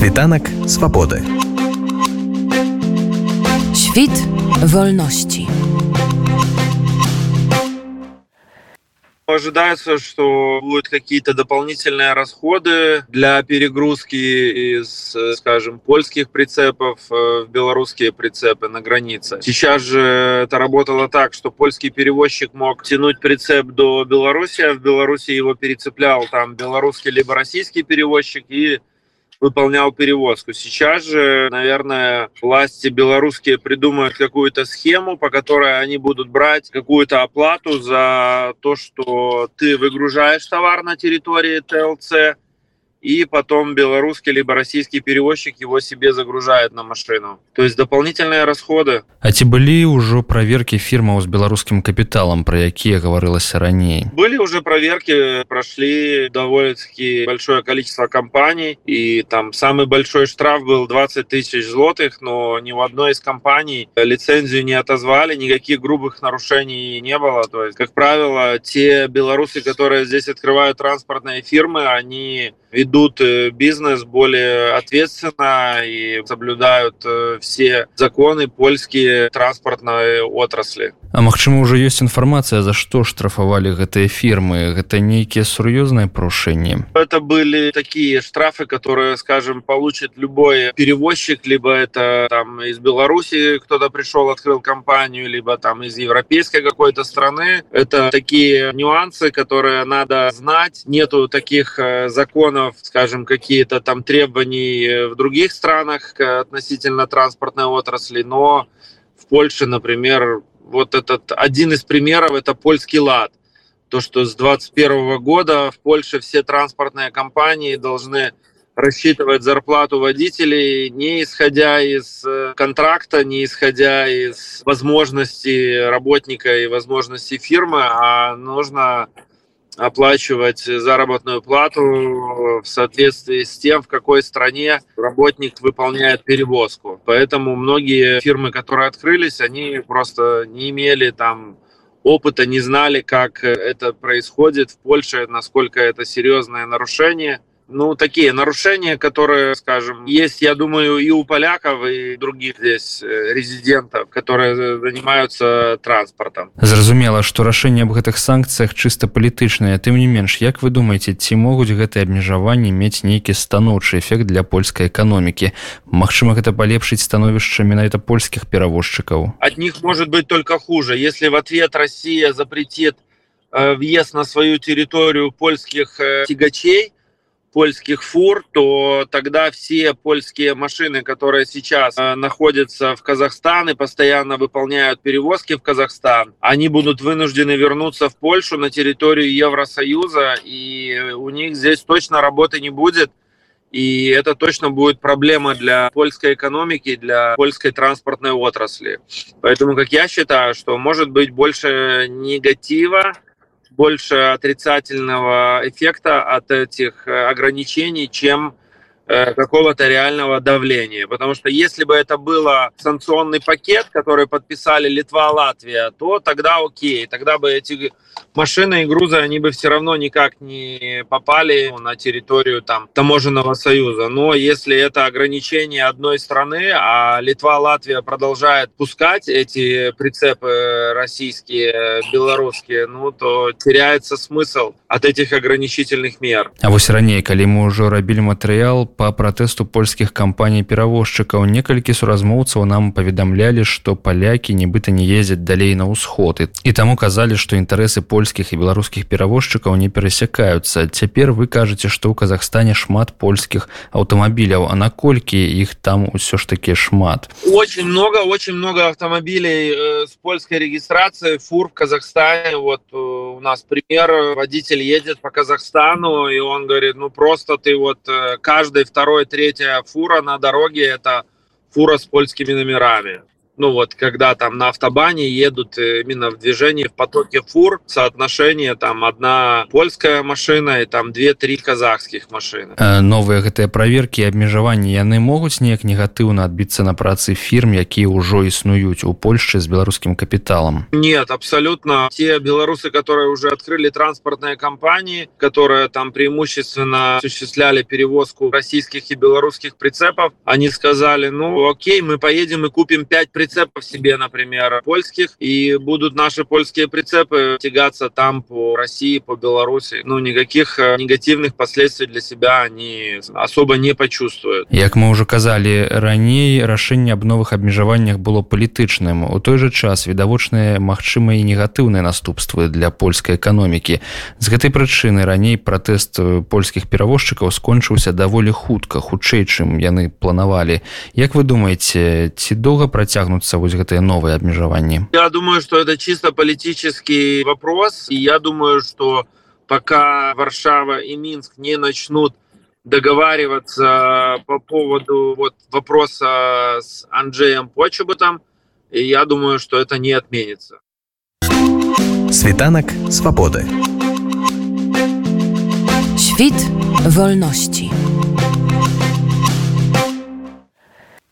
Світанак свабоды. Świt wolności. Ожидается, что будут какие-то дополнительные расходы для перегрузки из, скажем, польских прицепов в белорусские прицепы на границе. Сейчас же это работало так, что польский перевозчик мог тянуть прицеп до Беларуси, а в Беларуси его перецеплял там белорусский либо российский перевозчик и выполнял перевозку. Сейчас же, наверное, власти белорусские придумают какую-то схему, по которой они будут брать какую-то оплату за то, что ты выгружаешь товар на территории ТЛЦ, и потом белорусский либо российский перевозчик его себе загружает на машину. То есть дополнительные расходы. А ці былі ўжо праверкі фірмаў з беларускім капіталам, пра якія гаварылася раней. Были уже проверки, прошли довольно-таки большое количество компаний, и там самый большой штраф был 20 тысяч злотых, но ни в одной из компаний лицензию не отозвали, никаких грубых нарушений не было. То есть, как правило, те белорусы, которые здесь открывают транспортные фирмы, они ведут бизнес более ответственно и соблюдают все законы польские транспортной отрасли. А магчыма, ўжо ёсць інфармацыя, за што штрафавалі гэтыя фірмы. Гэта нейкія сур'ёзныя парушэнні. Это были такие штрафы, которые, скажем, получит любой перевозчик, либо это там из Беларуси кто-то пришел, открыл компанию, либо там из европейской какой-то страны. Это такие нюансы, которые надо знать. Нету таких законов, скажем, какие-то там требований в других странах относительно транспортной отрасли, но в Польше, например, вот этот один из примеров это польский лад. То, что с 2021 года в Польше все транспортные компании должны рассчитывать зарплату водителей не исходя из контракта, не исходя из возможностей работника и возможностей фирмы, а нужно оплачивать заработную плату в соответствии с тем, в какой стране работник выполняет перевозку. Поэтому многие фирмы, которые открылись, они просто не имели там опыта, не знали, как это происходит в Польше, насколько это серьезное нарушение – ну, такие нарушения, которые, скажем, есть, я думаю, и у поляков, и других здесь резидентов, которые занимаются транспортом. Зразумела, што рашэнне аб гэтых санкцыях чыста палітычнае. Тым не менш, як вы думаеце, ці могуць гэтыя абмежаванні мець нейкі станоўчы эфект для польскай эканомікі? Магчыма, гэта палепшыць становішча менавіта польскіх перавозчыкаў. От них может быть только хуже. Если в ответ Россия запретит въезд на свою территорию польских тягачей, польских фур, то тогда все польские машины, которые сейчас э, находятся в Казахстан и постоянно выполняют перевозки в Казахстан, они будут вынуждены вернуться в Польшу на территорию Евросоюза, и у них здесь точно работы не будет. И это точно будет проблема для польской экономики, для польской транспортной отрасли. Поэтому, как я считаю, что может быть больше негатива, больше отрицательного эффекта от этих ограничений, чем какого-то реального давления. Потому что если бы это было санкционный пакет, который подписали Литва, Латвия, то тогда окей, тогда бы эти машины и грузы, они бы все равно никак не попали на территорию там таможенного союза. Но если это ограничение одной страны, а Литва, Латвия продолжает пускать эти прицепы российские, белорусские, ну то теряется смысл от этих ограничительных мер. А вось раней, калі мы ўжо рабілі матэрыял па пратэсту польскіх кампаній перавозчыкаў, некалькі суразмоўцаў нам паведамлялі, што палякі нібыта не ездзяць далей на ўсход і таму казалі, што інтарэсы польскіх і беларускіх перавозчыкаў не перасякаюцца. Цяпер вы кажаце, што ў Казахстане шмат польскіх аўтамабіляў, а наколькі іх там усё ж таки шмат. Очень много, очень много автомобилей э, с польской регистрацией, фур в Казахстане. Вот э, у нас пример, водитель едет по Казахстану, и он говорит, ну просто ты вот э, каждый второй, третья фура на дороге, это фура с польскими номерами ну вот, когда там на автобане едут именно в движении в потоке фур, соотношение там одна польская машина и там две-три казахских машины. Э, новые гэтыя проверки и абмежаванні яны могуць неяк негатыўна адбіцца на працы фірм якія ўжо існуюць у Польше с беларускім капиталом? Нет абсолютно. Те белорусы которые уже открыли транспортные компании которые там преимущественно осуществляли перевозку российских и белорусских прицепов они сказали ну окей мы поедем и купим 5 прицепов себе например польских и будут наши польские прицепы тягаться там по России по Беларуси. Ну никаких э, негативных последствий для себя они особо не почувствуют. Як мы уже казали раней рашэнне аб новых абмежаваннях было палітычным у той же час відавочныя магчымыя негатыўныя наступствы для польскай эканомікі з гэтай прычыны раней пратэст э, польскіх перавозчыкаў скончыўся даволі хутка хутчэй чым яны планавалі Як вы думаете ці доўга працягнуцца вось гэтыя новыя абмежаванні Я думаю что это чисто политический вопрос и я думаю что пока Варшава и Минск не начнут договариваться по поводу вот вопроса с Анджеем Почебутом, и я думаю, что это не отменится. Світанак свабоды. Świt wolności.